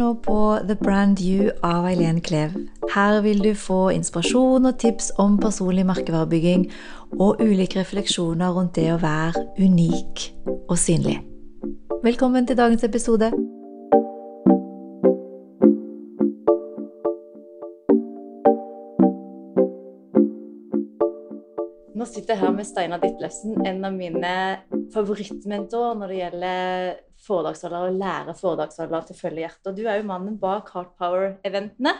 nå på The Brand You av Eileen Klev. Her vil du få inspirasjon og tips om personlig merkevarebygging og ulike refleksjoner rundt det å være unik og synlig. Velkommen til dagens episode. Nå sitter jeg her med Steinar Ditlevsen, en av mine favorittmentorer når det gjelder foredragsholdere og lære foredragsholdere til å følge hjertet. Du er jo mannen bak Heart Power-eventene.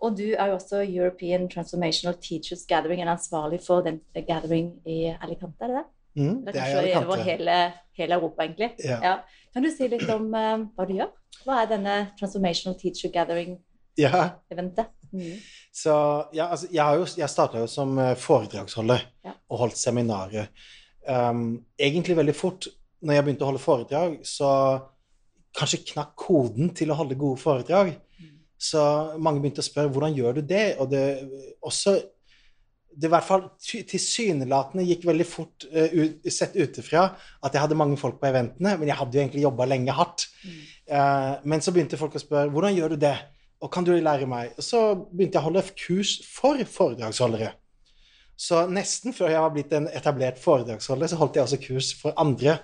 Og du er jo også European Transformational Teachers Gathering, eller ansvarlig for den gathering i Alicante, er det det? Mm, Det er i Alicante. over hele, hele Europa, egentlig. Ja. Kan du si litt om eh, hva du gjør? Hva er denne Transformational Teacher Gathering-eventet? Ja, Mm. så ja, altså, jeg, har jo, jeg starta jo som eh, foredragsholder Ja. og holdt seminarer. Um, egentlig veldig fort når jeg begynte å holde foredrag, så kanskje knakk koden til å holde gode foredrag. Mm. Så mange begynte å spørre hvordan gjør du det, og det også det i hvert fall tilsynelatende gikk veldig fort uh, ut, sett utefra at jeg hadde mange folk på eventene, men jeg hadde jo egentlig jobba lenge hardt. Mm. Uh, men så begynte folk å spørre hvordan gjør du det, og kan du lære meg? Og så begynte jeg å holde kurs for foredragsholdere. Så nesten før jeg var blitt en etablert foredragsholder, så holdt jeg også kurs for andre.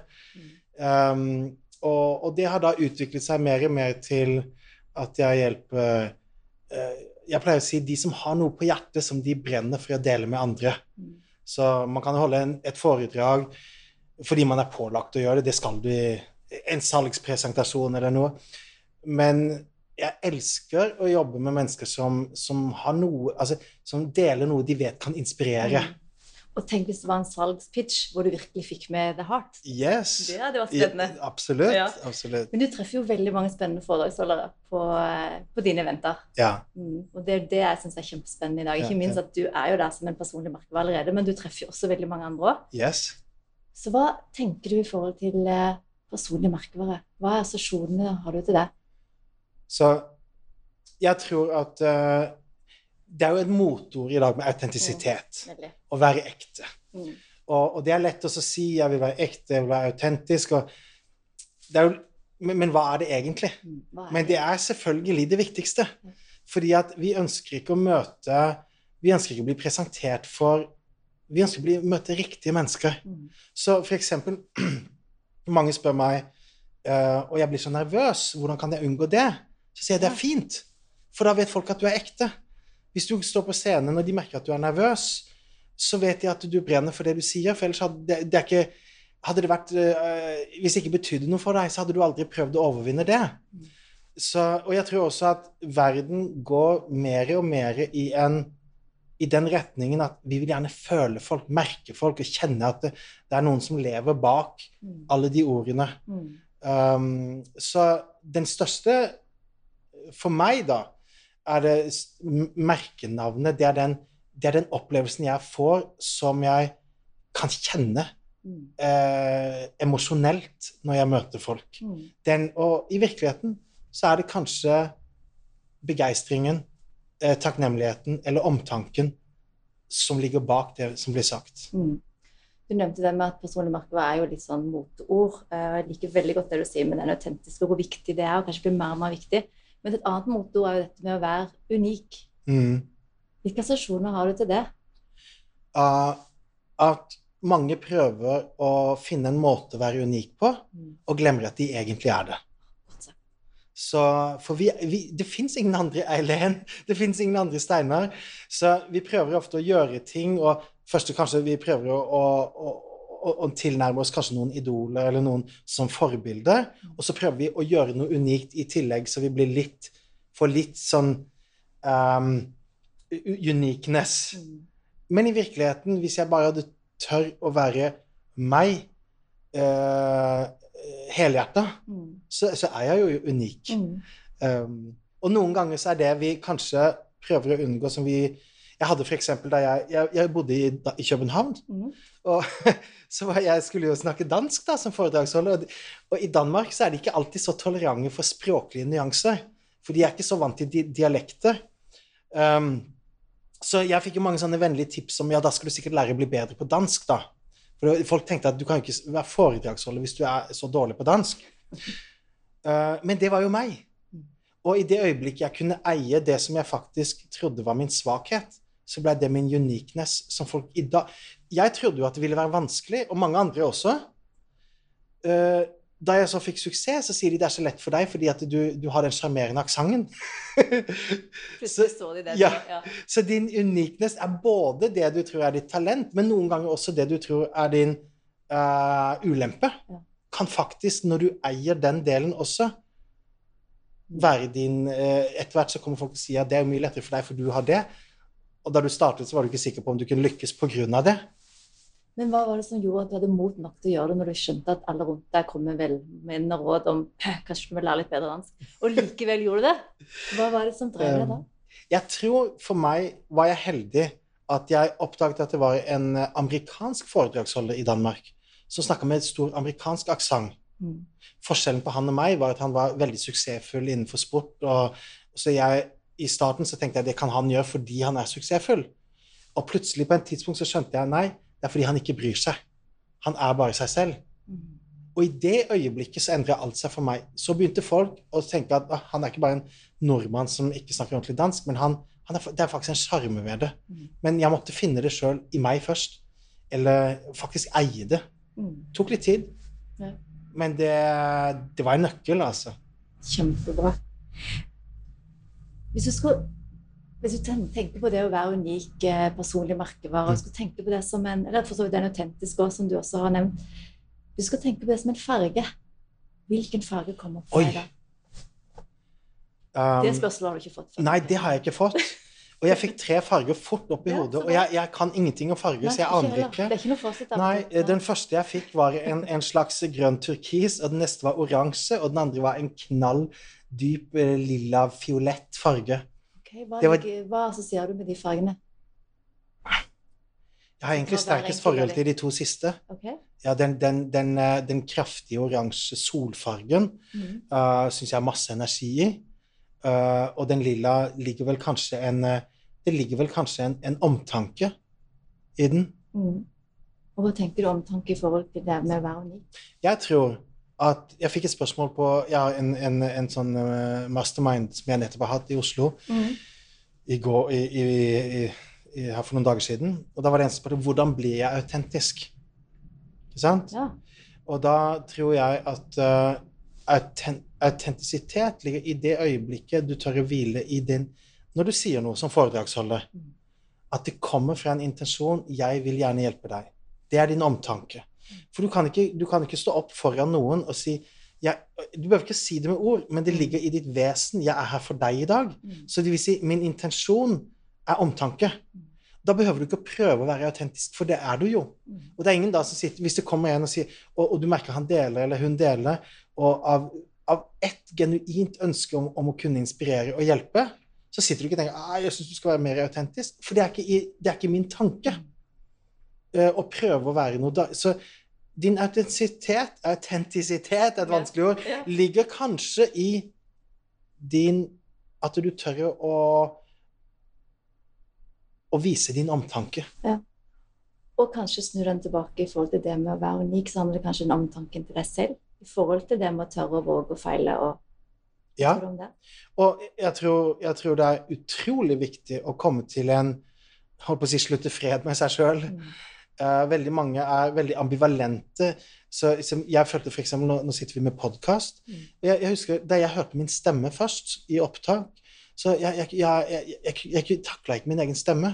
Um, og, og det har da utviklet seg mer og mer til at jeg hjelper uh, Jeg pleier å si de som har noe på hjertet som de brenner for å dele med andre. Mm. Så man kan holde en, et foredrag fordi man er pålagt å gjøre det. Det skal du en salgspresentasjon eller noe. Men jeg elsker å jobbe med mennesker som, som har noe Altså som deler noe de vet kan inspirere. Mm. Og tenk hvis det var en salgspitch hvor du virkelig fikk med the heart. Yes. Det hadde vært spennende. Ja, absolutt. Ja. Absolutt. Men du treffer jo veldig mange spennende foredragsholdere på, eh, på dine eventer. Ja. Mm. Og det er det jeg syns er kjempespennende i dag. Ikke minst at du er jo der som en personlig merkevare allerede, men du treffer jo også veldig mange andre òg. Yes. Så hva tenker du i forhold til eh, personlig merkevare? Hva er assosiasjonene har du til det? Så jeg tror at eh, det er jo et motord i dag med autentisitet. Mm. Å være ekte. Mm. Og, og det er lett å si jeg vil være ekte, jeg vil være autentisk. Det er jo, men, men hva er det egentlig? Er Hva er Men det er selvfølgelig det viktigste. Fordi at vi ønsker ikke å møte Vi ønsker ikke å bli presentert for Vi ønsker å bli, møte riktige mennesker. Mm. Så for eksempel Mange spør meg uh, Og jeg blir så nervøs. Hvordan kan jeg unngå det? Så sier jeg det er fint. For da vet folk at du er ekte. Hvis du står på scenen og de merker at du er nervøs, så vet de at du brenner for det du sier. For ellers hadde det, det ikke hadde det vært, øh, Hvis det ikke betydde noe for deg, så hadde du aldri prøvd å overvinne det. Så, og jeg tror også at verden går mer og mer i, en, i den retningen at vi vil gjerne føle folk, merke folk og kjenne at det, det er noen som lever bak Mm. alle de ordene. Mm. Um, så den største for meg, da, er det merkenavnet. Det er, den, det er den opplevelsen jeg får som jeg kan kjenne Mm. eh, emosjonelt når jeg møter folk. Mm. Den, og i virkeligheten så er det kanskje begeistringen, eh, takknemligheten eller omtanken som ligger bak det som blir sagt. Mm. Du nevnte det med at personlig merkevare er jo litt sånn moteord. Eh, Jeg liker veldig godt det du sier med den autentiske, og hvor viktig det er, og kanskje blir mer og mer viktig. Men et annet moteord er jo dette med å være unik. Mm. Hvilke assosiasjoner har du til det? Uh, at mange prøver å finne en måte å være unik på, Mm. og glemmer at de egentlig er det. Så, for vi, vi, det fins ingen andre Eileen, det fins ingen andre Steinar. Så vi prøver ofte å gjøre ting, og først kanskje vi prøver å, å, å, å tilnærme oss kanskje noen idoler eller noen som forbilder, og så prøver vi å gjøre noe unikt i tillegg, så vi blir litt Får litt sånn um, uniqueness. Mm. Men i virkeligheten, hvis jeg bare hadde tør å være meg uh, helhjerta, Mm. så, så er jeg jo unik. Mm. Um, og noen ganger så er det vi kanskje prøver å unngå som vi Jeg hadde f.eks. da jeg, jeg, jeg bodde i, da, i København, Mm. og så var jeg skulle jo snakke dansk da som foredragsholder. Og, og i Danmark så er de ikke alltid så tolerante for språklige nyanser. For de er ikke så vant til di dialekter. Um, så jeg fikk jo mange sånne vennlige tips om ja, da skal du sikkert lære å bli bedre på dansk, da. For folk tenkte at du kan jo ikke være foredragsholder hvis du er så dårlig på dansk. Uh, men det var jo meg. Og i det øyeblikket jeg kunne eie det som jeg faktisk trodde var min svakhet, så ble det min uniqueness som folk i dag Jeg trodde jo at det ville være vanskelig, og mange andre også. Eh, da jeg så fikk suksess, så sier de det er så lett for deg fordi at du, du har den sjarmerende aksenten. så, de ja. Ja. Så din uniqueness er både det du tror er ditt talent, men noen ganger også det du tror er din uh, ulempe. Ja. Kan faktisk, når du eier den delen også, være din uh, Etter hvert så kommer folk til å si at det er mye lettere for deg, for du har det. Og da du startet, så var du ikke sikker på om du kunne lykkes pga. det. Men hva var det som gjorde at du hadde mot nok til å gjøre det når du skjønte at alle rundt deg kom med velmenende råd om kanskje du må lære litt bedre dansk, og likevel gjorde du det? Hva var det som drev deg da? Jeg tror for meg var jeg heldig at jeg oppdaget at det var en eh, amerikansk foredragsholder i Danmark som snakka med et stor amerikansk aksent. Mm. Forskjellen på han og meg var at han var veldig suksessfull innenfor sport. og så jeg, I starten så tenkte jeg det kan han gjøre fordi han er suksessfull. Og plutselig på en tidspunkt så skjønte jeg nei, det er fordi han ikke bryr seg. Han er bare seg selv. Og i det øyeblikket så endret alt seg for meg. Så begynte folk å tenke at ah, han er ikke bare en nordmann som ikke snakker ordentlig dansk, men han, han er, det er faktisk en sjarme ved det. Men jeg måtte finne det sjøl i meg først. Eller faktisk eie det. Tok litt tid. Men det, det var en nøkkel, altså. Kjempebra. Hvis du skulle hvis du tenker på det å være unik eh, personlig merkevare, og skal tenke på det som en eller for så vidt den autentiske også, som du også har nevnt du skal tenke på det som en farge, hvilken farge kommer opp for deg da? Det Um, spørsmålet har du ikke fått før. nei, det har jeg ikke fått. Og jeg fikk tre farger fort opp i Ja, hodet. Og jeg, jeg kan ingenting om farger, så jeg aner ikke. Det er ikke noe fasit. Nei, den første jeg fikk, var en, en slags grønn turkis, og den neste var oransje, og den andre var en knall dyp eh, lilla fiolett farge. Ok, hva, var- ligger- hva assosierer du med de fargene? Jeg har egentlig sterkest forhold til de to siste. Ok? Ja, den, den, den, eh, den kraftige oransje solfargen Mm. uh, syns jeg har masse energi i. Uh, og den lilla ligger vel kanskje en eh, Det ligger vel kanskje en, en omtanke i den. Mm. Og hva tenker du omtanke i forhold til det med å være unik? Jeg tror at Jeg fikk et spørsmål på ja, en, en, en sånn eh, mastermind som jeg nettopp har hatt i Oslo i går, i, i, i, i, her for noen dager siden. Og da var det en som spurte hvordan blir jeg autentisk. Ikke sant? Ja. Og da tror jeg at uh, autent autentisitet ligger i det øyeblikket du tør å hvile i din Når du sier noe som foredragsholder, Mm. at det kommer fra en intensjon 'Jeg vil gjerne hjelpe deg'. Det er din omtanke. For du kan ikke, du kan ikke stå opp foran noen og si jeg, Du behøver ikke si det med ord, men det ligger i ditt vesen 'Jeg er her for deg i dag'. Mm. Så det vil si, min intensjon er omtanke. Da behøver du ikke å prøve å være autentisk, for det er du jo. Mm. Og det er ingen da som sitter, Hvis det kommer en og sier, og, og du merker han deler eller hun deler, og av, av ett genuint ønske om, om å kunne inspirere og hjelpe, så sitter du ikke og tenker «Ah, jeg syns du skal være mer autentisk. For det er ikke, det er ikke min tanke eh, å prøve å være noe da. Så din autentisitet, autentisitet er et vanskelig ord, ligger kanskje i din At du tør å å vise din omtanke. Og kanskje snu den tilbake i forhold til det med å være unik, så handler det kanskje om omtanken til deg selv. I forhold til det med å tørre å våge å feile. og Ja. Og jeg tror, jeg tror det er utrolig viktig å komme til en holdt på å si slutte fred med seg sjøl. Mm. Veldig mange er veldig ambivalente. Så liksom, jeg følte eksempel, nå, nå sitter vi med podkast. Mm. Jeg, jeg husker da jeg hørte min stemme først i opptak, så jeg, jeg, jeg, jeg, jeg, jeg, jeg takla ikke min egen stemme.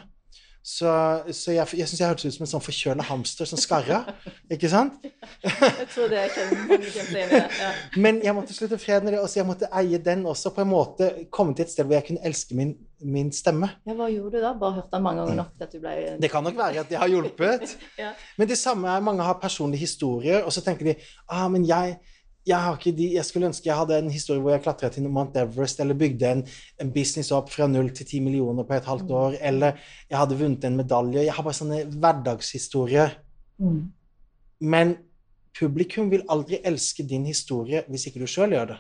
Så, så jeg, jeg syns jeg hørtes ut som en sånn forkjøla hamster som skarra. Ikke sant? Jeg tror det er kjempe kjempe enig i det. Ja. Men jeg måtte slutte fred med det, og jeg måtte eie den også. På en måte komme til et sted hvor jeg kunne elske min, min stemme. ja, hva gjorde du da? Bare hørte han mange ganger nok til at du ble Det kan nok være at det har hjulpet. Ja. Men det samme er mange har personlige historier, og så tenker de ah, men jeg, jeg, har ikke de, jeg skulle ønske jeg hadde en historie hvor jeg klatra til Mount Everest, eller bygde en, en business opp fra null til ti millioner på et halvt Mm. år, eller jeg hadde vunnet en medalje. Jeg har bare sånne hverdagshistorier. Mm. Men publikum vil aldri elske din historie hvis ikke du sjøl gjør det.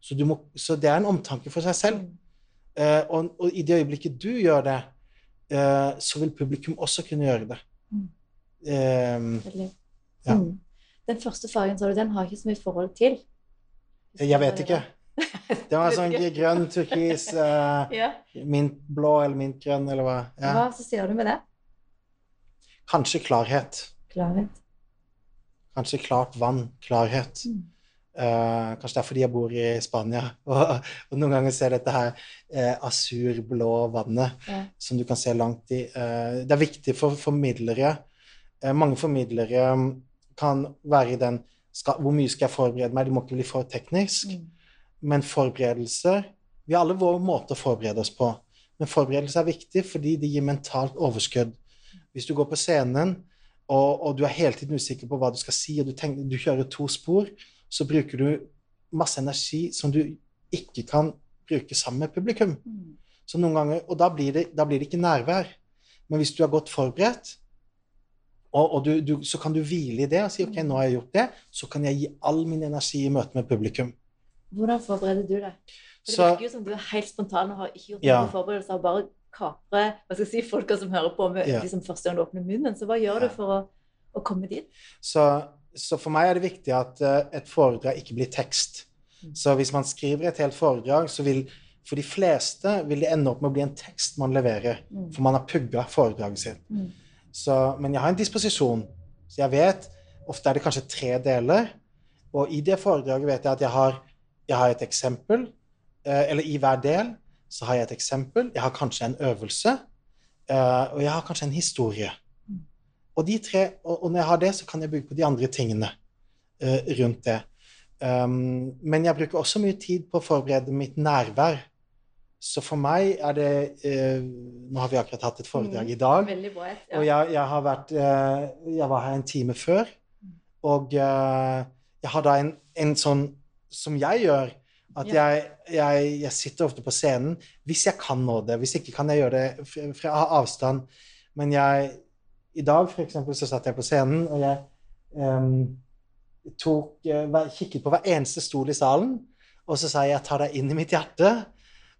Så, du må, så det er en omtanke for seg selv. Eh, og, og i det øyeblikket du gjør det, uh, så vil publikum også kunne gjøre det. Veldig. Ja. Den første fargen, sa du, den har ikke så mye forhold til. jeg vet ikke. Det var sånn grønn, turkis, uh, Ja. mintblå eller mintgrønn, eller hva. Ja. Hva så sier du med det? Kanskje klarhet. Klarhet. Kanskje klart vann. Klarhet. Mm. Uh, kanskje det er fordi jeg bor i Spania, og, og noen ganger ser dette her uh, asurblå vannet Ja. som du kan se langt i. Uh, det er viktig for formidlere. Eh, mange formidlere mm, kan være den skal, Hvor mye skal jeg forberede meg? Det må ikke bli for teknisk. Mm. Men forberedelser Vi har alle vår måte å forberede oss på. Men forberedelse er viktig fordi det gir mentalt overskudd. Hvis du går på scenen, og, og du er hele tiden usikker på hva du skal si, og du, tenker, du kjører to spor, så bruker du masse energi som du ikke kan bruke sammen med publikum. Mm. Så noen ganger, Og da blir, det, da blir det ikke nærvær. Men hvis du er godt forberedt, og, og du, du, så kan du hvile i det og si ok, nå har jeg gjort det, så kan jeg gi all min energi i møte med publikum. Hvordan forbereder du deg? For Det Så- virker jo som du er helt spontan og har ikke gjort Ja. noen forberedelser. Bare kapre hva skal jeg si, folka som hører på med Ja. liksom, første gang du åpner munnen. Så hva gjør Ja. du for å, å komme dit? Så, så for meg er det viktig at uh, et foredrag ikke blir tekst. Mm. Så hvis man skriver et helt foredrag, så vil for de fleste vil det ende opp med å bli en tekst man leverer. Mm. For man har pugga foredraget sitt. Mm. Så, men jeg har en disposisjon. Så jeg vet Ofte er det kanskje tre deler. Og i det foredraget vet jeg at jeg har, jeg har et eksempel. eh, Eller i hver del så har jeg et eksempel. Jeg har kanskje en øvelse. eh, Og jeg har kanskje en historie. Og, de tre, og, når jeg har det, så kan jeg bygge på de andre tingene eh, rundt det. Um, men jeg bruker også mye tid på å forberede mitt nærvær. Så for meg er det eh, Nå har vi akkurat hatt et foredrag Mm. i dag. Bra. Ja. Og jeg, jeg har vært eh, Jeg var her en time før. Og eh, jeg har da en, en sånn som jeg gjør, at Ja. jeg, jeg, jeg sitter ofte på scenen hvis jeg kan nå det. Hvis ikke kan jeg gjøre det fra, fra avstand. Men jeg I dag, for eksempel, så satt jeg på scenen, og jeg em, tok, eh, kikket på hver eneste stol i salen, og så sa jeg jeg tar deg inn i mitt hjerte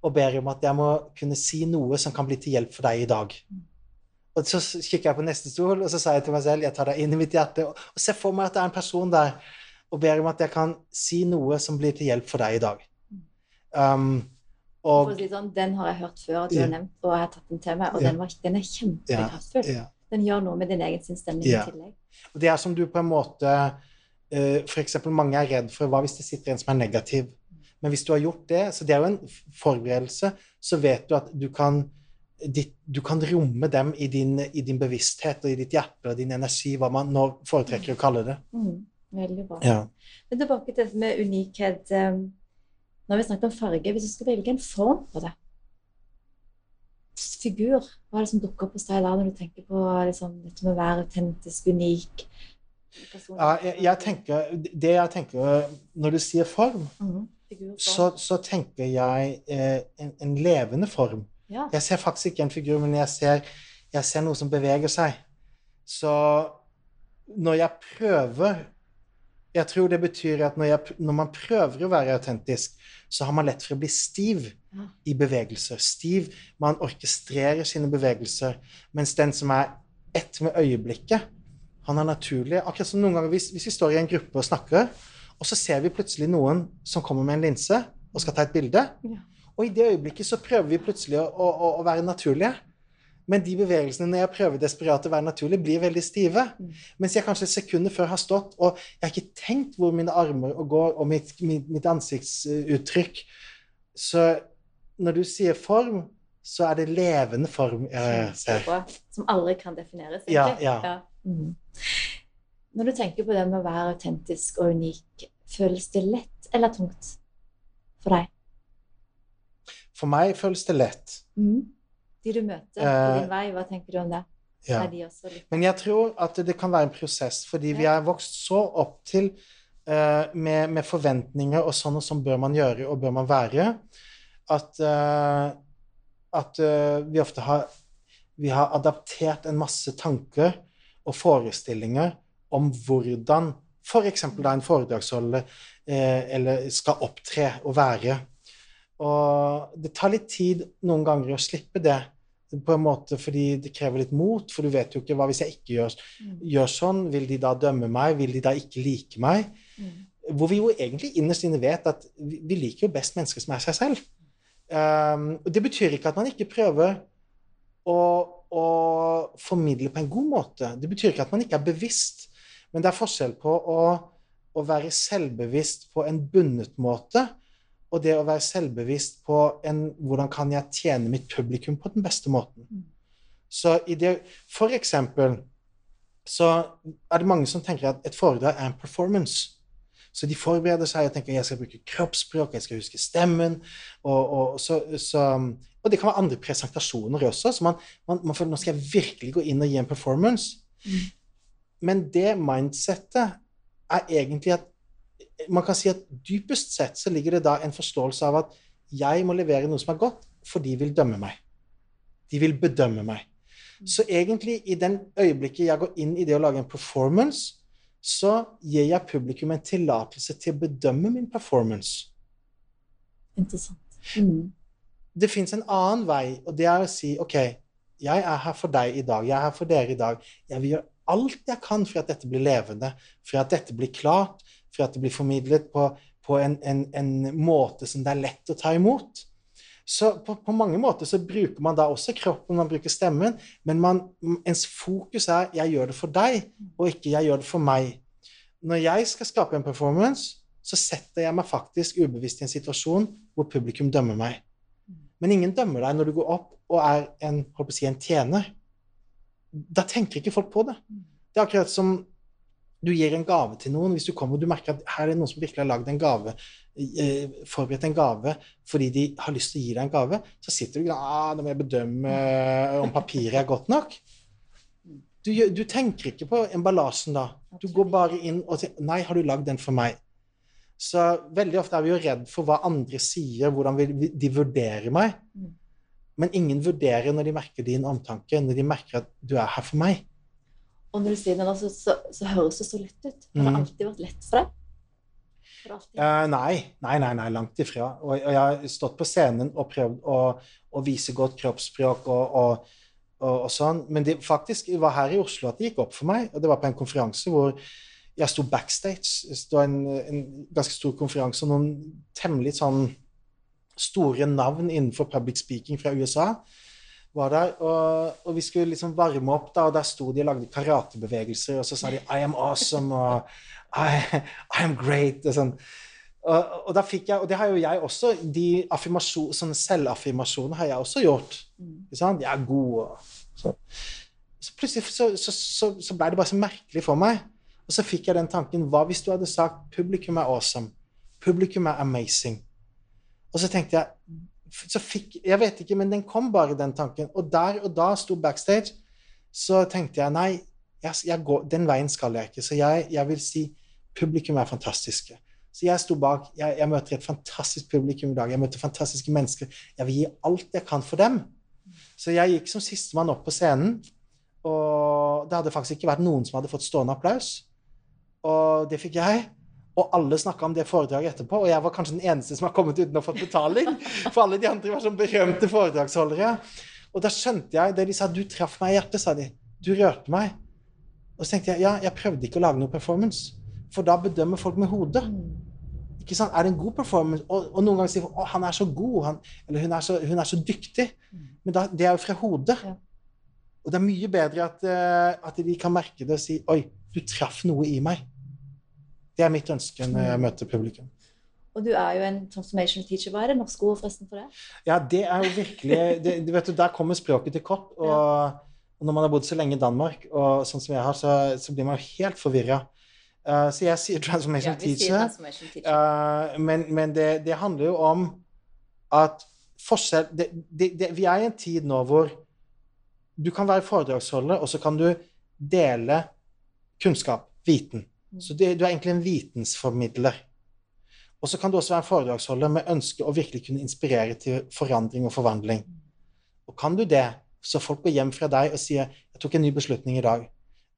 og ber om at jeg må kunne si noe som kan bli til hjelp for deg i dag. Og så kikker jeg på neste stol, og så sier jeg til meg selv jeg tar deg inn i mitt hjerte, og, ser for meg at det er en person der, og ber om at jeg kan si noe som blir til hjelp for deg i dag. Um, og si sånn, Den har jeg hørt før at du har nevnt, og jeg har tatt den til meg. Og Ja. den, var, den er kjempekraftfull. ja. Den gjør noe med din egen sinnsstemning Ja. i tillegg. Og det er som du på en måte uh, For eksempel mange er redd for hva hvis det sitter en som er negativ. Men hvis du har gjort det, så det er jo en forberedelse, så vet du at du kan ditt, du kan romme dem i din, i din bevissthet og i ditt hjerte og din energi, hva man nå foretrekker å kalle det. Mm. Veldig bra. Ja. Men tilbake til dette med unikhet. Når Nå har vi snakket om farge. Hvis du skal velge en form på det Figur. Hva er det som dukker opp hos deg da når du tenker på liksom, dette med å være autentisk, unik? Ja, jeg, jeg tenker, det jeg tenker Når du sier form, mm -hmm. Så, så tenker jeg eh, en, en levende form. Ja. Jeg ser faktisk ikke en figur, men jeg ser, jeg ser noe som beveger seg. Så når jeg prøver Jeg tror det betyr at når, jeg, når man prøver å være autentisk, så har man lett for å bli stiv Ja. i bevegelser. Stiv. Man orkestrerer sine bevegelser. Mens den som er ett med øyeblikket, han er naturlig. Akkurat som noen ganger hvis, hvis vi står i en gruppe og snakker, og så ser vi plutselig noen som kommer med en linse og skal ta et bilde. Ja. Og i det øyeblikket så prøver vi plutselig å, å, å være naturlige. Men de bevegelsene når jeg prøver desperat å være naturlig, blir veldig stive. Mm. Mens jeg kanskje sekundet før har stått, og jeg har ikke tenkt hvor mine armer og går, og mitt, mitt, mitt ansiktsuttrykk. Så når du sier form, så er det levende form jeg ser. Som aldri kan defineres, Ja, ja. ja. Mhm. Når du tenker på det med å være autentisk og unik, føles det lett eller tungt for deg? For meg føles det lett. Mm. De du møter på Eh, din vei, hva tenker du om det? Ja. De Men jeg tror at det kan være en prosess, fordi vi er vokst så opp til uh, med, med forventninger og sånn og sånn bør man gjøre og bør man være, at, uh, at uh, vi ofte har vi har adaptert en masse tanker og forestillinger om hvordan f.eks. da en foredragsholder eh, eller skal opptre og være. Og det tar litt tid noen ganger å slippe det, på en måte fordi det krever litt mot, for du vet jo ikke hva hvis jeg ikke gjør, Mm. gjør sånn, vil de da dømme meg, vil de da ikke like meg? Mm. hvor vi jo egentlig innerst inne vet at vi, vi liker jo best mennesker som er seg selv. Um, og det betyr ikke at man ikke prøver å, å, formidle på en god måte. Det betyr ikke at man ikke er bevisst, men det er forskjell på å, å være selvbevisst på en bundet måte og det å være selvbevisst på en, hvordan kan jeg tjene mitt publikum på den beste måten. Mm. Så i det, For eksempel så er det mange som tenker at et foredrag er en performance. Så de forbereder seg og tenker jeg skal bruke kroppsspråk, jeg skal huske stemmen. Og, og, så, så, og det kan være andre presentasjoner også. Så man, man, man, føler nå skal jeg virkelig gå inn og gi en performance. Mm. Men det mindsettet er egentlig at man kan si at dypest sett så ligger det da en forståelse av at jeg må levere noe som er godt, for de vil dømme meg. De vil bedømme meg. Så egentlig, i den øyeblikket jeg går inn i det å lage en performance, så gir jeg publikum en tillatelse til å bedømme min performance. Interessant. Mm. Det fins en annen vei, og det er å si OK, jeg er her for deg i dag. Jeg er her for dere i dag. Jeg vil gjøre alt jeg kan for at dette blir levende, for at dette blir klart, for at det blir formidlet på, på en, en, en, måte som det er lett å ta imot. Så på, på, mange måter så bruker man da også kroppen, man bruker stemmen, men man, ens fokus er 'jeg gjør det for deg', og ikke 'jeg gjør det for meg'. Når jeg skal skape en performance, så setter jeg meg faktisk ubevisst i en situasjon hvor publikum dømmer meg. Men ingen dømmer deg når du går opp og er en, si, en tjener. Da tenker ikke folk på det. Det er akkurat som du gir en gave til noen. Hvis du kommer og du merker at her er det noen som virkelig har lagd en gave, eh, forberedt en gave fordi de har lyst til å gi deg en gave, så sitter du og ah, da må jeg bedømme eh, om papiret er godt nok. Du, du, tenker ikke på emballasjen da. Du går bare inn og sier Nei, har du lagd den for meg? Så veldig ofte er vi jo redd for hva andre sier, hvordan de vurderer meg. Men ingen vurderer når de merker din omtanke, når de merker at du er her for meg. Og når du sier det nå, så, så, så, høres det så lett ut. Har det mm. alltid vært lett for deg? Uh, nei. nei, nei, nei, langt ifra. Og, og, jeg har stått på scenen og prøvd å, å vise godt kroppsspråk og, og, og sånn. Men det faktisk var her i Oslo at det gikk opp for meg. Og det var på en konferanse hvor jeg sto backstage. Det var en, en ganske stor konferanse, og noen temmelig sånn store navn innenfor public speaking fra USA var der, og, og, vi skulle liksom varme opp, da, og der sto de og lagde karatebevegelser, og så sa de 'I am awesome' og I, I am great' og sånn. Og, og, da fikk jeg, og det har jo jeg også, de sånne selvaffirmasjoner har jeg også gjort. Mm. Ikke sant? Jeg er god og så. så plutselig så, så, så, så ble det bare så merkelig for meg. Og så fikk jeg den tanken Hva hvis du hadde sagt 'publikum er awesome', 'publikum er amazing'? Og så tenkte jeg så fikk Jeg vet ikke, men den kom bare, den tanken. Og der og da sto backstage, så tenkte jeg nei, jeg, jeg går, den veien skal jeg ikke. Så jeg, jeg, vil si publikum er fantastiske. Så jeg sto bak. Jeg, jeg, møter et fantastisk publikum i dag. Jeg møter fantastiske mennesker. Jeg vil gi alt jeg kan for dem. Så jeg gikk som sistemann opp på scenen. Og det hadde faktisk ikke vært noen som hadde fått stående applaus. Og det fikk jeg. Og alle snakka om det foredraget etterpå, og jeg var kanskje den eneste som har kommet uten å få betaling. For alle de andre var sånn berømte foredragsholdere. Og da skjønte jeg det de sa. 'Du traff meg i hjertet', sa de. 'Du rørte meg'. Og så tenkte jeg ja, jeg prøvde ikke å lage noe performance. For da bedømmer folk med hodet. Ikke sant? Er det en god performance? Og, og noen ganger sier folk 'Å, han er så god', han, eller hun er så, hun er så dyktig'. Men da, det er jo fra hodet. Og det er mye bedre at, uh, at de kan merke det og si 'Oi, du traff noe i meg'. Det er mitt ønske når jeg møter publikum. Og du er jo en transformation teacher. Hva er det norske ordet forresten for det? Ja, det er jo virkelig det, vet du, Der kommer språket til kort. Og, og, når man har bodd så lenge i Danmark, og sånn som jeg har, så, så blir man jo helt forvirra. Uh, så jeg sier transformation ja, teacher. Transformation teacher. Uh, men, men det, det, handler jo om at forskjell det, Vi er i en tid nå hvor du kan være foredragsholder, og så kan du dele kunnskap, viten. Så det, du er egentlig en vitensformidler. Og så kan du også være en foredragsholder med ønske å virkelig kunne inspirere til forandring og forvandling. Og kan du det, så folk går hjem fra deg og sier 'Jeg tok en ny beslutning i dag'.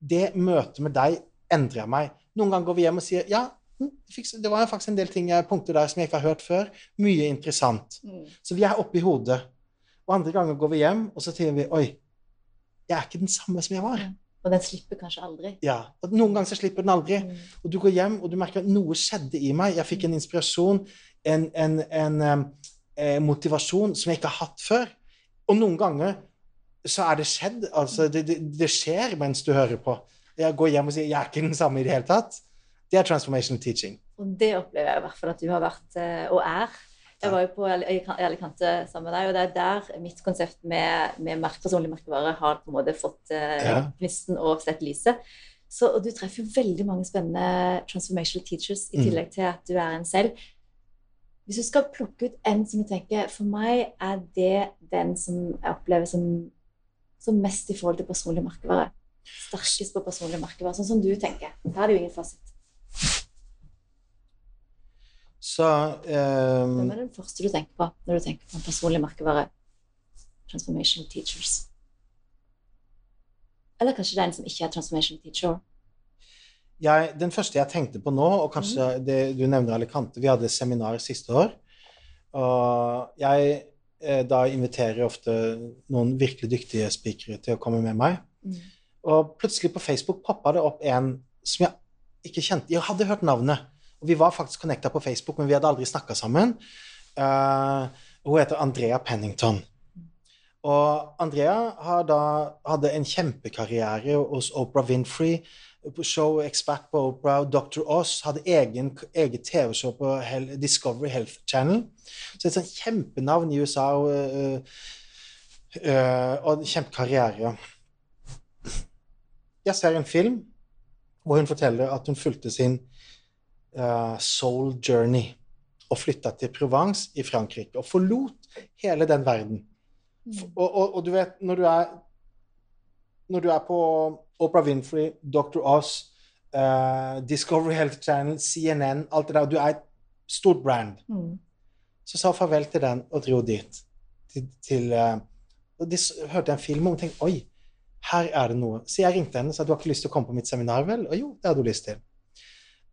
Det møtet med deg endrer meg. Noen ganger går vi hjem og sier 'Ja, hm, det var faktisk en del ting, punkter der som jeg ikke har hørt før. Mye interessant'. Mm. Så vi er oppe i hodet. Og andre ganger går vi hjem, og så sier vi 'Oi, jeg er ikke den samme som jeg var'. Og den slipper kanskje aldri. Ja, og Noen ganger så slipper den aldri. Mm. Og du går hjem, og du merker at noe skjedde i meg. Jeg fikk en inspirasjon, en, en, en em, eh, motivasjon som jeg ikke har hatt før. Og noen ganger så er det skjedd. Altså, det, det, det skjer mens du hører på. Jeg går hjem og sier 'jeg er ikke den samme i det hele tatt'. Det er transformational teaching. Og det opplever jeg i hvert fall at du har vært eh, og er. Jeg var jo på Alicante sammen med deg, og det er der mitt konsept med, med merke, personlig merkevare har på en måte fått eh, gnisten og sett lyset. Så, og du treffer jo veldig mange spennende transformational teachers i Mm. tillegg til at du er en selv. Hvis du skal plukke ut en som du tenker For meg er det den som jeg opplever som, som mest i forhold til personlig merkevare. Sterkest på personlig merkevare. Sånn som du tenker. Her er det jo ingen fasit. Så Hvem er den første du tenker på når du tenker på en personlig merkevare? Transformational teachers. Eller kanskje det er en som ikke er transformational teacher. jeg, Den første jeg tenkte på nå, og kanskje det, du nevner Alicante Vi hadde seminar siste år. Og jeg eh, da inviterer ofte noen virkelig dyktige speakere til å komme med meg. Mm. Og plutselig på Facebook poppa det opp en som jeg ikke kjente. Jeg hadde hørt navnet, og vi var faktisk connecta på Facebook, men vi hadde aldri snakka sammen. Uh, hun heter Andrea Pennington. Og Andrea da, hadde en kjempekarriere hos Oprah Winfrey, show ekspert på Oprah, Dr. Oz, hadde egen, eget TV-show på Hel Discovery Health Channel. Så et sånt kjempenavn i USA og, øh, øh, og en kjempekarriere. Jeg ser en film hvor hun forteller at hun fulgte sin soul journey og flytta til Provence i Frankrike og forlot hele den verden. Mm. Og, og, og du vet, når du er Når du er på Oprah Winfrey, Dr. Oz, uh, Discovery Health Channel, CNN, alt det der, og du er et stort brand, Mm. så sa farvel til den og dro dit. Til, til, uh, og de hørte en film om og tenkte oi, her er det noe. Så jeg ringte henne og sa du har ikke lyst til å komme på mitt seminar, vel? Og jo, det hadde hun lyst til.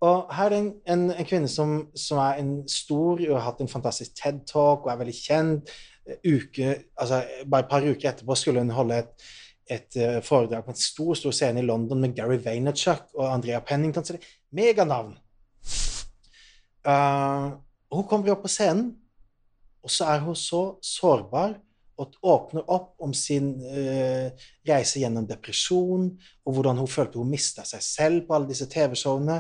Og her er det en, en, en kvinne som, som er en stor og har hatt en fantastisk TED-talk og er veldig kjent. Uke, altså Bare et par uker etterpå skulle hun holde et, et eh, foredrag på en stor stor scene i London med Gary Vaynerchuk og Andrea Pennington. Så det er meganavn. Uh, hun kommer opp på scenen, og så er hun så sårbar og åpner opp om sin uh, reise gjennom depresjon, og hvordan hun følte hun mista seg selv på alle disse TV-showene,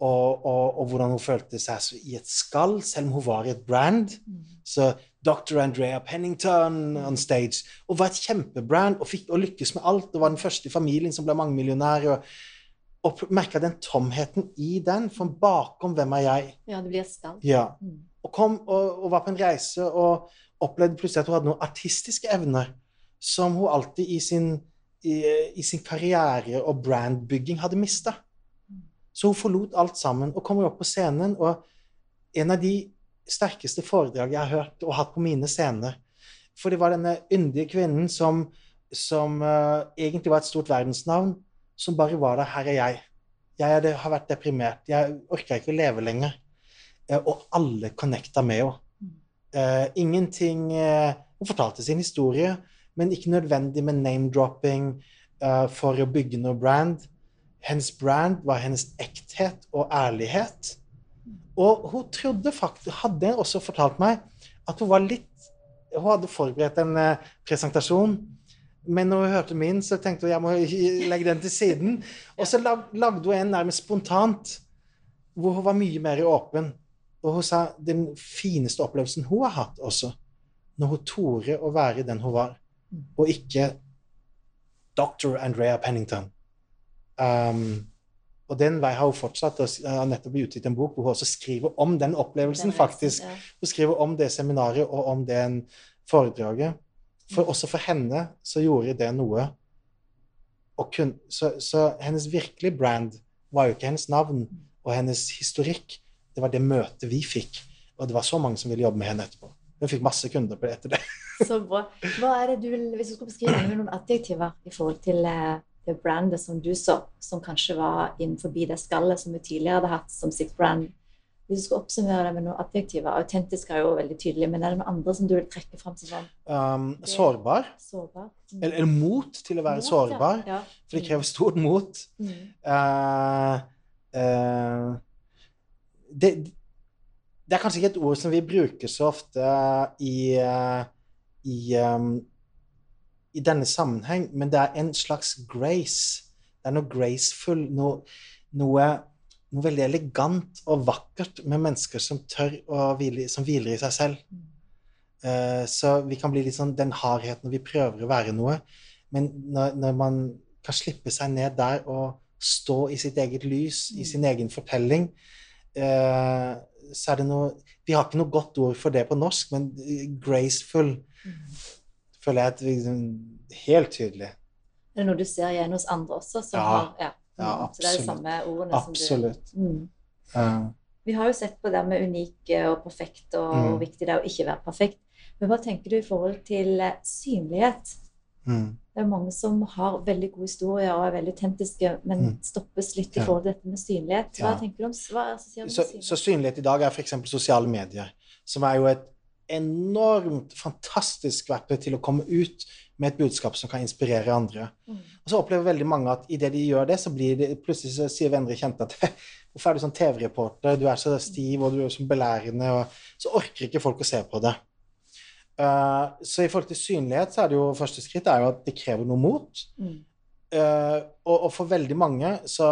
og, og, og hvordan hun følte seg i et skall, selv om hun var i et brand. Mm. Så Dr. Andrea Pennington on stage, og var et kjempebrand og, fikk, og lykkes med alt, og var den første i familien som ble mangemillionær. Og, og merka den tomheten i den, for bakom hvem er jeg? Ja, det blir et skall. Ja. Mm. Og kom og var på en reise og opplevde plutselig at hun hadde noen artistiske evner som hun alltid i sin, i, i sin karriere og brandbygging hadde mista. Så hun forlot alt sammen og kommer opp på scenen. Og en av de sterkeste foredrag jeg har hørt og hatt på mine scener For det var denne yndige kvinnen som, som uh, egentlig var et stort verdensnavn, som bare var der. Her er jeg. Jeg er det, har vært deprimert. Jeg orker ikke å leve lenger. Uh, og alle connecta med henne. Uh, ingenting Hun fortalte sin historie, men ikke nødvendig med name-dropping for å bygge noe brand. Hennes brand var hennes ekthet og ærlighet. Og hun trodde faktisk, hadde også fortalt meg at hun var litt Hun hadde forberedt en eh, presentasjon, men når hun hørte min, så tenkte hun jeg må legge den til siden. Og så lagde hun en nærmest spontant, hvor hun var mye mer åpen. Og hun sa den fineste opplevelsen hun har hatt også, når hun torde å være den hun var, og ikke Dr. Andrea Pennington. Um, og den vei har hun fortsatt, og s- har nettopp utgitt en bok hvor hun også skriver om den opplevelsen, Den faktisk. ja. Hun skriver om det seminaret og om det foredraget. For også for henne så gjorde det noe. Og kun, så, så hennes virkelige brand var jo ikke hennes navn og hennes historikk. Det var det møtet vi fikk. Og det var så mange som ville jobbe med henne etterpå. Hun fikk masse kunder på det etter det. Så bra. Hva er det du Hvis du skulle beskrive noen adjektiver i forhold til eh, det brandet som du så, som kanskje var innenfor det skallet som du tidligere hadde hatt som sitt brand, Hvis du skal oppsummere det med noen adjektiver Autentisk er jo veldig tydelig, men er det noen andre som du vil trekke fram som sånn Um, sårbar. sårbar? Mm. Eller, eller mot til å være Mot, sårbar. Ja. For det krever stort mot. Mm. Uh, uh, det, det er kanskje ikke et ord som vi bruker så ofte i, uh, i, um, i denne sammenheng, men det er en slags grace. Det er noe graceful, noe, noe, noe veldig elegant og vakkert med mennesker som tør å hvile, som hviler i seg selv. Eh, så vi kan bli litt sånn den hardheten når vi prøver å være noe. Men når, når man kan slippe seg ned der og stå i sitt eget lys, i Mm. sin egen fortelling, uh, så er det noe Vi har ikke noe godt ord for det på norsk, men eh, graceful Mm. Føler jeg at liksom, helt tydelig. Er det noe du ser igjen hos andre også? Som Ja. har, ja. Ja, absolutt. Så det er de samme ordene som du Absolutt. mm. Eh, Vi har jo sett på det med unik og perfekt, og Mm. hvor viktig det er å ikke være perfekt. Men hva tenker du i forhold til eh, synlighet? mm. Det er mange som har veldig gode historier og er veldig autentiske, men Mm. stoppes litt i Ja. forhold til dette med synlighet. Hva Ja. tenker du om hva assosierer Så, så synlighet? synlighet i dag er f.eks. sosiale medier, som er jo et enormt fantastisk verktøy til å komme ut med et budskap som kan inspirere andre. Mm. Og så opplever veldig mange at idet de gjør det, så blir det plutselig så sier venner og kjente at hvorfor er du sånn TV-reporter, du er så stiv og du er så belærende, og så orker ikke folk å se på det. Uh, så i forhold til synlighet så er det jo første skritt er jo at det krever noe mot. Mm. Uh, og, og for veldig mange så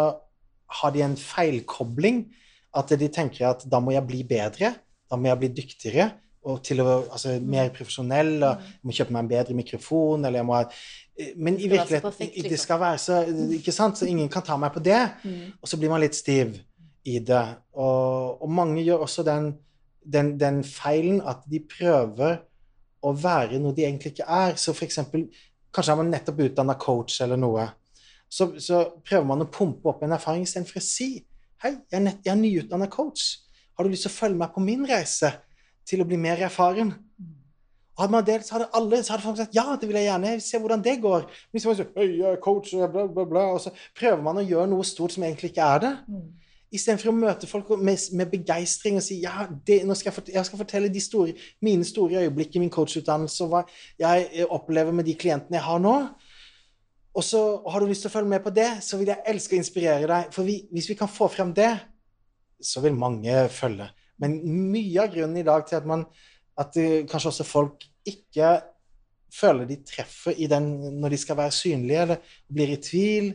har de en feilkobling. At de tenker at da må jeg bli bedre, da må jeg bli dyktigere og til å, altså, mer profesjonell. og Mm. Jeg må kjøpe meg en bedre mikrofon, eller jeg må ha eh, Men i virkeligheten Det liksom. skal være så Ikke sant? Så ingen kan ta meg på det. Mm. Og så blir man litt stiv i det. Og, og mange gjør også den, den, den feilen at de prøver å være noe de egentlig ikke er. Så for eksempel, kanskje er man nettopp utdanna coach eller noe. Så, så prøver man å pumpe opp en erfaring istedenfor å si Hei, jeg er, nett, jeg er nyutdanna coach. Har du lyst til å følge meg på min reise til å bli mer erfaren? Og hadde man delt, så hadde alle så hadde folk sagt ja, det vil jeg gjerne. Se hvordan det går. Hvis man jeg er coach, bla, bla, bla, og så prøver man å gjøre noe stort som egentlig ikke er det. Mm. Istedenfor å møte folk med, med begeistring og si ja, det, nå skal jeg, fort- jeg skal fortelle de store, mine store øyeblikk i min coachutdannelse og hva jeg eh, opplever med de klientene jeg har nå. Og så har du lyst til å følge med på det, så vil jeg elske å inspirere deg. For vi, hvis vi kan få frem det, så vil mange følge. Men mye av grunnen i dag til at man at kanskje også folk ikke føler de treffer i den når de skal være synlige, eller blir i tvil,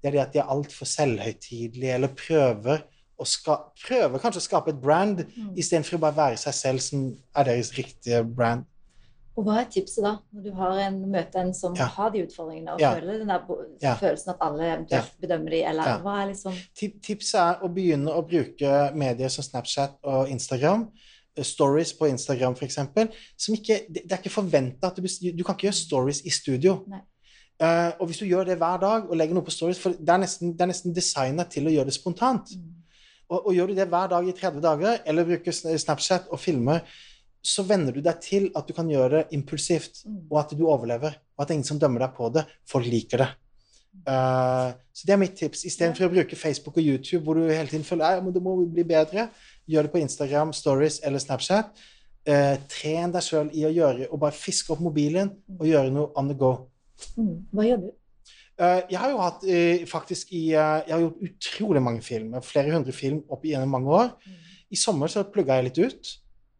det er det at de er altfor selvhøytidelige, eller prøver, å ska prøver kanskje å skape et brand Mm. istedenfor å bare være seg selv, som er deres riktige brand. Og hva er tipset da, når du har en, møter en som Ja. har de utfordringene, og Ja. føler den der Ja. følelsen at alle eventuelt bedømmer de, eller hva er liksom Tip- Tipset er å begynne å bruke medier som Snapchat og Instagram. eh, Stories på Instagram, f.eks. Det er ikke forventa at du Du kan ikke gjøre stories i studio. Nei. Eh, og hvis du gjør det hver dag og legger noe på stories For det er nesten, det er nesten designa til å gjøre det spontant. mm. Og, og gjør du det hver dag i 30 dager, eller bruker Snapchat og filmer, så venner du deg til at du kan gjøre det impulsivt, Mm. og at du overlever. Og at det er ingen som dømmer deg på det. Folk liker det. Uh, så det er mitt tips. Istedenfor å bruke Facebook og YouTube, hvor du hele tiden føler at det må bli bedre, gjør det på Instagram, Stories eller Snapchat. Uh, tren deg sjøl i å gjøre, og bare fiske opp mobilen og gjøre noe on the go. Mm. Hva gjør du? Uh, jeg har jo hatt faktisk i Jeg har gjort utrolig mange film, flere hundre film opp igjennom mange år. I sommer så plugga jeg litt ut.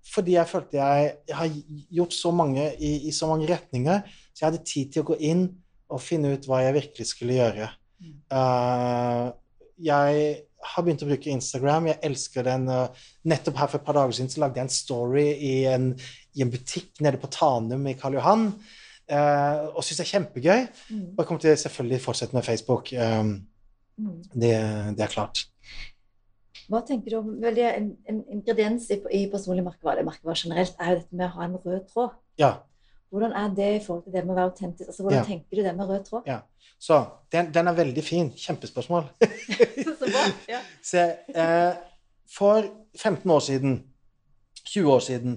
Fordi jeg følte jeg, jeg har gjort så mange i, i så mange retninger, så jeg hadde tid til å gå inn og finne ut hva jeg virkelig skulle gjøre. Uh, jeg har begynt å bruke Instagram. Jeg elsker den. eh, nettopp her for et par dager siden så lagde jeg en story i en, i en butikk nede på Tanum i Karl Johan. Uh, og syns det er kjempegøy. Mm. Og jeg kommer til selvfølgelig fortsette med Facebook. Um, Mm. det, det er klart. Hva tenker du om vel, en, en ingrediens i, i personlig merkevare, merkevare generelt, er jo dette med å ha en rød tråd. Ja. Hvordan er det i forhold til det med å være autentisk? Altså, Hvordan Ja. tenker du det med rød tråd? Så den, den er veldig fin. Kjempespørsmål. Så bra. Ja. Se, eh, for 15 år siden, 20 år siden,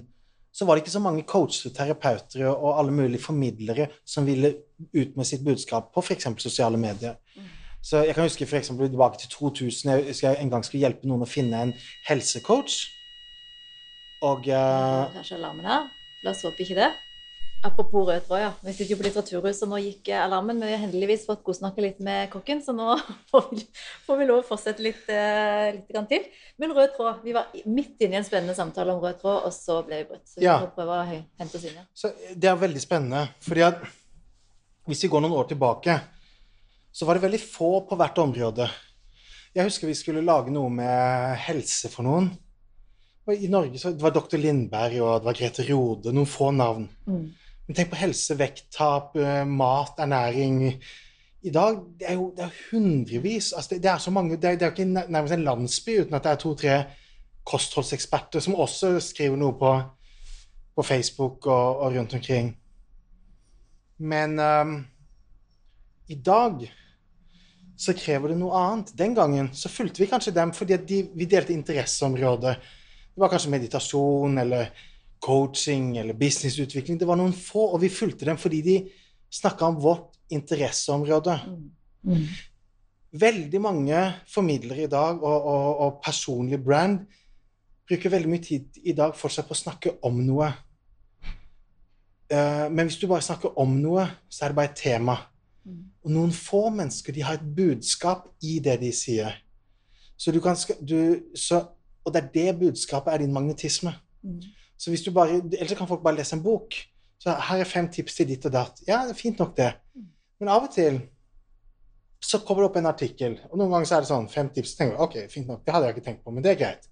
så var det ikke så mange coacher, terapeuter og alle mulige formidlere som ville ut med sitt budskap på f.eks. sosiale medier. Mm. Så jeg kan huske for eksempel tilbake til 2000. Jeg husker jeg en gang skulle hjelpe noen å finne en helsecoach. Og uh, Kanskje alarmen her? La oss håpe ikke det. Apropos rød tråd, ja. Vi sitter jo på Litteraturhuset, og nå gikk eh, alarmen. Men vi har heldigvis fått godsnakke litt med kokken, så nå får vi, får vi lov å fortsette litt, uh, litt grann til. Men rød tråd. Vi var midt inne i en spennende samtale om rød tråd, og så ble vi brutt. Så vi Ja. får prøve å hente oss inn igjen. Så det er veldig spennende, fordi at hvis vi går noen år tilbake, så var det veldig få på hvert område. Jeg husker vi skulle lage noe med helse for noen. Og I Norge så det var dr. Lindberg og det var Grete Rode, noen få navn. Mm. Men tenk på helse, vekttap, eh, mat, ernæring. I dag det er jo det er hundrevis. Altså det, det er så mange, det er, det er jo ikke nærmest en landsby uten at det er to-tre kostholdseksperter som også skriver noe på, på Facebook og, og rundt omkring. Men ehm, i dag så krever det noe annet. Den gangen så fulgte vi kanskje dem fordi de, vi delte interesseområde. Det var kanskje meditasjon eller coaching eller businessutvikling. Det var noen få, og vi fulgte dem fordi de snakka om vårt interesseområde. Mm. Mm. Veldig mange formidlere i dag og, og, og personlig brand bruker veldig mye tid i dag fortsatt på å snakke om noe. Eh, men hvis du bare snakker om noe, så er det bare et tema. Mm. Og noen få mennesker de har et budskap i det de sier. Så du kan, du, så, og det er det budskapet er din magnetisme. Mm. Så hvis du bare, Ellers kan folk bare lese en bok. Så her er fem tips til ditt og datt. Ja, det er fint nok, det. Men av og til så kommer det opp en artikkel, og noen ganger så er det sånn fem tips. Tenker vi, ok, fint nok, Det hadde jeg ikke tenkt på, men det er greit.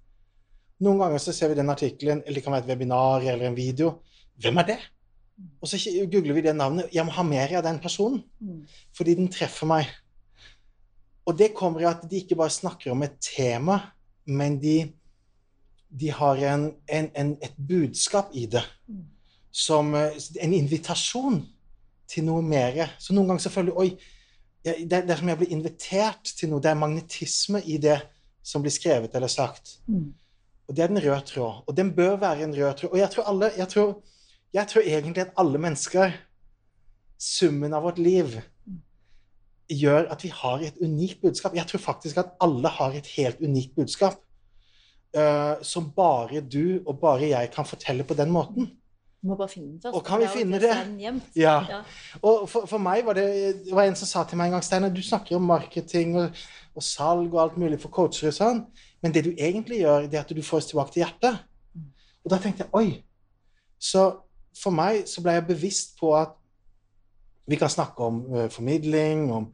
Noen ganger så ser vi den artikkelen, eller det kan være et webinar eller en video. Hvem er det? Og så googler vi det navnet. Jeg må ha mer av den personen Mm. fordi den treffer meg. Og det kommer i at de ikke bare snakker om et tema, men de, de har en, en, en, et budskap i det. Mm. Som eh, en invitasjon til noe mer. Så noen ganger selvfølgelig Oi, det, det er som jeg blir invitert til noe. Det er magnetisme i det som blir skrevet eller sagt. Mm. Og det er den røde tråd. Og den bør være en rød tråd. Og jeg tror, alle, jeg tror, jeg tror egentlig at alle mennesker, summen av vårt liv, gjør at vi har et unikt budskap. Jeg tror faktisk at alle har et helt unikt budskap. uh, som bare du og bare jeg kan fortelle på den måten. Vi må bare finne det. Og kan vi finne det? Ja. Ja. Og for, for meg var det, det var en som sa til meg en gang Steiner, du snakker om marketing og, og salg og alt mulig for coacher og sånn, men det du egentlig gjør, det er at du får oss tilbake til hjertet. Og da tenkte jeg oi. Så for meg så ble jeg bevisst på at vi kan snakke om uh, formidling, om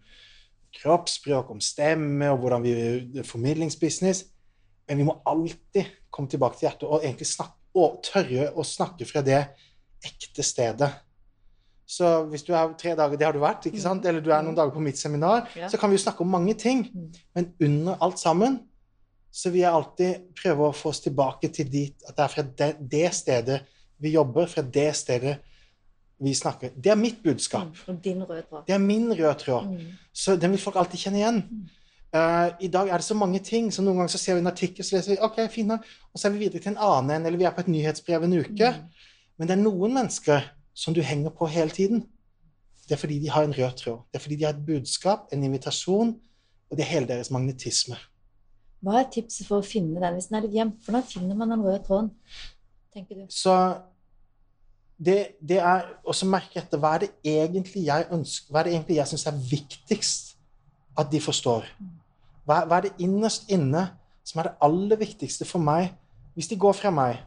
kroppsspråk, om stemme og hvordan vi formidlingsbusiness, men vi må alltid komme tilbake til hjertet og egentlig snakke, og tørre å snakke fra det ekte stedet. Så hvis du er tre dager, det har du vært, ikke sant? eller du er noen dager på mitt seminar, Ja. så kan vi jo snakke om mange ting. Mm. Men under alt sammen så vil jeg alltid prøve å få oss tilbake til dit at det er fra det, det stedet vi jobber, fra det stedet vi snakker. Det er mitt budskap. Mm. Og din røde tråd. Det er min røde tråd. Mm. Så den vil folk alltid kjenne igjen. Eh, I dag er det så mange ting, så noen ganger så ser vi en artikkel, så leser vi ok, fin nok, og så er vi videre til en annen en, eller vi er på et nyhetsbrev en uke. Mm. Men det er noen mennesker som du henger på hele tiden. Det er fordi de har en rød tråd. Det er fordi de har et budskap, en invitasjon, og det er hele deres magnetisme. Hva er tipset for å finne den hvis den er litt gjemt? Hvordan finner man den røde tråden, tenker du? Så det, det er også merke etter hva er det egentlig jeg ønsker, hva er det egentlig jeg syns er viktigst at de forstår. Hva, hva er det innerst inne som er det aller viktigste for meg, hvis de går fra meg?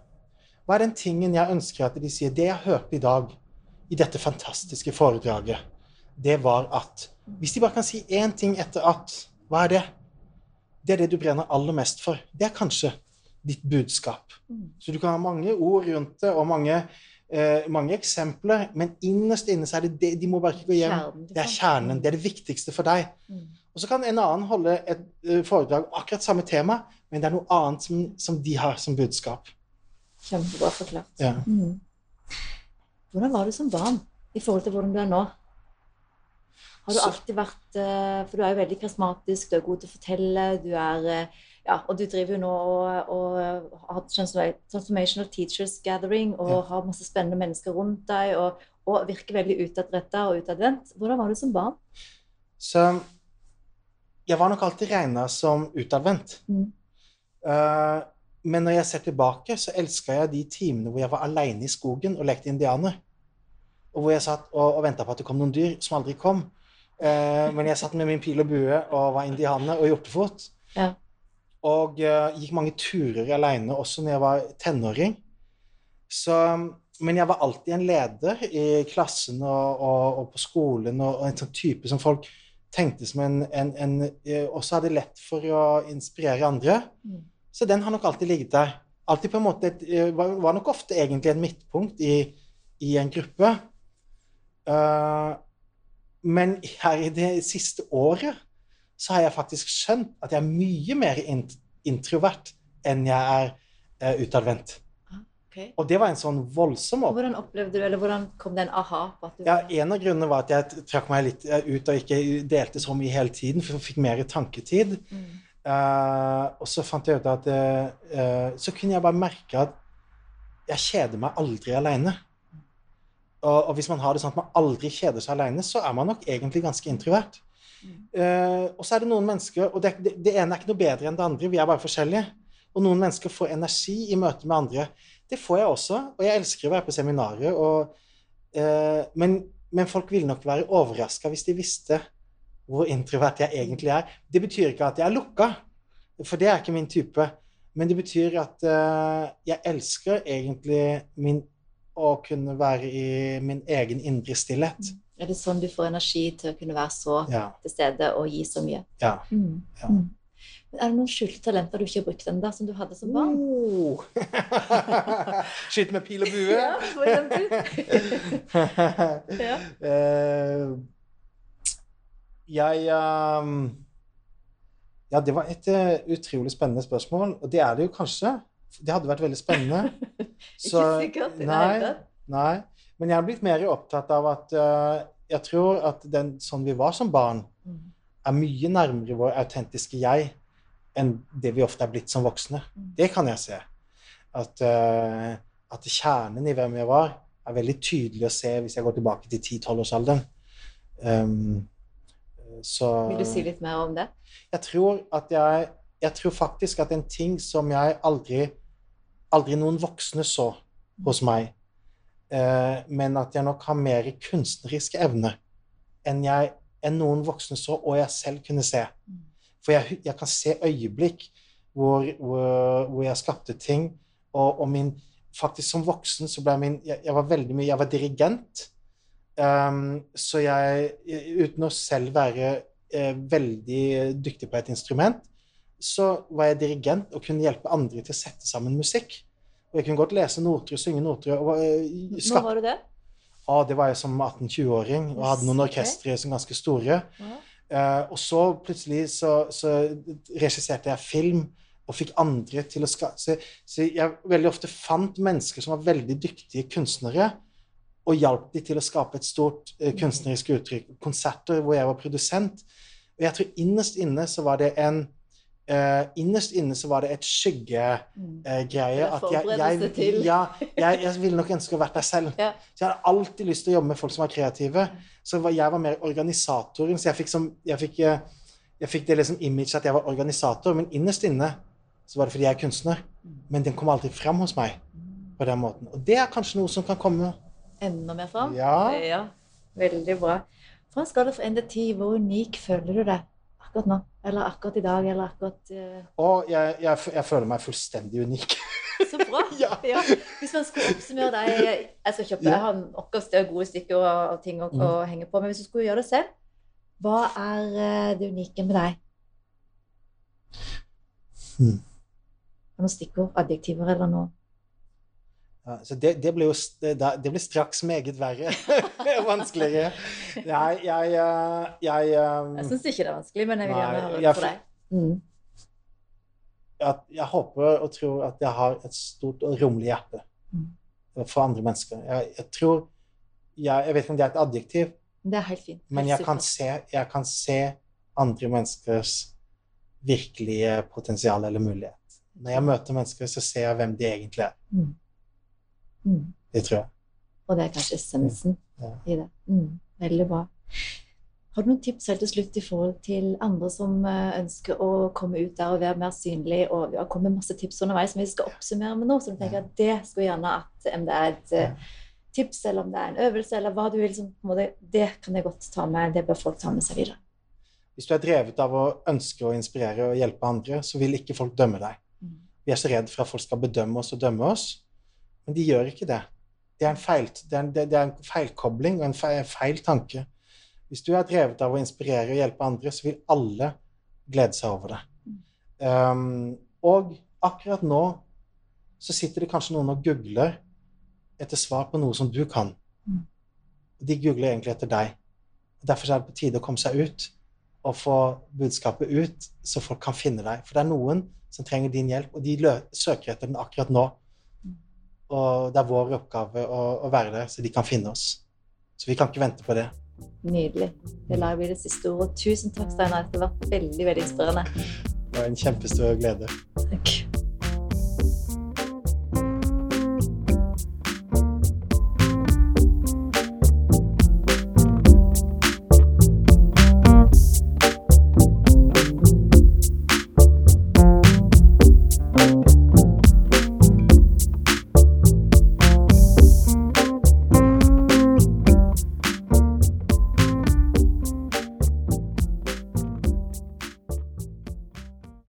Hva er den tingen jeg ønsker at de sier? Det jeg hørte i dag, i dette fantastiske foredraget, det var at Hvis de bare kan si én ting etter at, hva er det? Det er det du brenner aller mest for. Det er kanskje ditt budskap. Mm. Så du kan ha mange ord rundt det, og mange, eh, mange eksempler, men innerst inne så er det det de må bare ikke gå hjem. Det er kjernen. Det er det viktigste for deg. Mm. Og så kan en annen holde et foredrag om akkurat samme tema, men det er noe annet som, som de har som budskap. Kjempebra forklart. Ja. Mm. Hvordan var du som barn i forhold til hvordan du er nå? Har du Så- alltid vært eh, For du er jo veldig karismatisk, du er god til å fortelle, du er eh, ja, og du driver jo nå og, og har hatt transforma- Transformational Teachers Gathering og Ja. har masse spennende mennesker rundt deg og, og virker veldig utadretta og utadvendt. Hvordan var du som barn? Så Jeg var nok alltid regna som utadvendt. Mm. Uh, men når jeg ser tilbake, så elska jeg de timene hvor jeg var aleine i skogen og lekte indianer. Og hvor jeg satt og, og venta på at det kom noen dyr som aldri kom. Uh, men jeg satt med min pil og bue og var indianer og hjortefot. Ja. Og eh, gikk mange turer aleine også når jeg var tenåring. Så, men jeg var alltid en leder i klassen og, og, og på skolen, og, og en sånn type som folk tenkte som en, en, en eh, Også hadde lett for å inspirere andre. Mm. Så den har nok alltid ligget der. Alltid på en måte et, eh, var, var nok ofte egentlig en midtpunkt i, i en gruppe. Uh, men her i det siste året så har jeg faktisk skjønt at jeg er mye mer introvert enn jeg er uh, utadvendt. Okay. Og det var en sånn voldsom opp... Hvordan opplevde du, eller hvordan kom det en aha på at du Ja, En av grunnene var at jeg trakk meg litt eh, ut og ikke delte så mye hele tiden, for jeg fikk mer tanketid. Mm. Uh, og så fant jeg ut at eh, Så kunne jeg bare merke at jeg kjeder meg aldri aleine. Og, og hvis man har det sånn at man aldri kjeder seg aleine, så er man nok egentlig ganske introvert. Eh, og så er det noen mennesker Og det, det, det ene er ikke noe bedre enn det andre, vi er bare forskjellige. Og noen mennesker får energi i møte med andre. Det får jeg også, og jeg elsker å være på seminarer. Og, uh, men, men folk ville nok være overraska hvis de visste hvor introvert jeg egentlig er. Det betyr ikke at jeg er lukka, for det er ikke min type. Men det betyr at uh, jeg elsker egentlig min, å kunne være i min egen indre stillhet. Er det sånn du får energi til å kunne være så Ja. til stede og gi så mye? ja. Mm. Ja. Mm. Men Er det noen skjulte talenter du ikke har brukt ennå, som du hadde som barn? Oh. Skyte med pil og bue. Ja, for eksempel. Ja. Uh, jeg um, Ja, det var et eh, utrolig spennende spørsmål, og det er det jo kanskje. Det hadde vært veldig spennende. Ikke sikkert i det nei, hele tatt. nei. Men jeg har blitt mer opptatt av at uh, jeg tror at den sånn vi var som barn, Mm. er mye nærmere vår autentiske jeg enn det vi ofte er blitt som voksne. Mm. Det kan jeg se. At, uh, at kjernen i hvem jeg var, er veldig tydelig å se hvis jeg går tilbake til 10-12-årsalderen. Um, så Vil du si litt mer om det? jeg tror at jeg Jeg tror faktisk at en ting som jeg aldri Aldri noen voksne så hos meg, men at jeg nok har mer kunstneriske evner enn, jeg, enn noen voksne så, og jeg selv kunne se. For jeg, jeg kan se øyeblikk hvor, hvor, hvor jeg skapte ting, og, og min Faktisk som voksen så ble min Jeg, jeg var veldig mye Jeg var dirigent. Um, så jeg, uten å selv være eh, veldig dyktig på et instrument, så var jeg dirigent og kunne hjelpe andre til å sette sammen musikk. Og jeg kunne godt lese noter og synge noter. og Når var du det? Ja, det var jeg som 18-20-åring og hadde noen orkestre som ganske store. Ja. Uh, og så plutselig så, så regisserte jeg film og fikk andre til å skape så, så jeg veldig ofte fant mennesker som var veldig dyktige kunstnere, og hjalp de til å skape et stort uh, kunstnerisk uttrykk. Konserter hvor jeg var produsent. Og jeg tror innerst inne så var det en eh, Innerst inne så var det et skygge Mm. eh. Er At jeg, jeg, jeg, ja, jeg, jeg ville nok ønske å vært der selv. Ja. Så jeg hadde alltid lyst til å jobbe med folk som var kreative. Så var, jeg var mer organisatoren. Så jeg fikk, som, fikk, eh, fikk det liksom image at jeg var organisator, men innerst inne så var det fordi jeg er kunstner. Men den kom aldri frem hos meg på den måten. Og det er kanskje noe som kan komme. Enda mer fram? Ja. ja. Veldig bra. Fra en skala fra 1 til 10, hvor unik føler du deg akkurat nå? Eller akkurat i dag, eller akkurat uh... Og jeg, jeg, jeg føler meg fullstendig unik. Så bra! Ja. Hvis man skulle oppsummere deg Jeg skal kjøpe, jeg har av gode stykker og, ting å, Mm. henge på, men hvis du skulle gjøre det selv, hva er eh, det unike med deg? Hmm. Noen stikkord, adjektiver eller noe? Så det, det blir jo det, blir straks meget verre. Vanskeligere. Nei, jeg, Jeg, jeg, eh, Jeg syns ikke det er vanskelig, men jeg vil gjerne høre det for deg. Mm. at jeg håper og tror at jeg har et stort og rommelig hjerte Mm. for andre mennesker. Jeg, jeg tror jeg, jeg vet ikke om det er et adjektiv, Det er helt fint. men jeg kan, se, jeg kan se andre menneskers virkelige potensial eller mulighet. Når jeg møter mennesker, så ser jeg hvem de egentlig er. Mm. Mm. Det tror jeg. Og det er kanskje essensen Ja. i det. Mm. Veldig bra. Har du noen tips helt til slutt i forhold til andre som eh, ønsker å komme ut der og være mer synlig? Og vi har kommet masse tips underveis som vi skal oppsummere med nå, så du tenker at det skulle gjerne at om det er et eh, tips, eller om det er en øvelse, eller hva du vil, som, måte, det kan jeg godt ta med, det bør folk ta med seg videre. Hvis du er drevet av å ønske å inspirere og hjelpe andre, så vil ikke folk dømme deg. Mm. Vi er så redd for at folk skal bedømme oss og dømme oss, men de gjør ikke det. Det er en, feil, det er en, det er en feilkobling og en feil, feil tanke. Hvis du er drevet av å inspirere og hjelpe andre, så vil alle glede seg over det. Um, og akkurat nå så sitter det kanskje noen og googler etter svar på noe som du kan. Mm. De googler egentlig etter deg. Derfor er det på tide å komme seg ut og få budskapet ut, så folk kan finne deg. For det er noen som trenger din hjelp, og de søker etter den akkurat nå. Og det er vår oppgave å, å være der, så de kan finne oss. Så vi kan ikke vente på det. Nydelig. Det lar jeg bli det siste ordet. Tusen takk, Steinar. Det har vært veldig veldig inspirerende. Det var en kjempestor glede. Takk.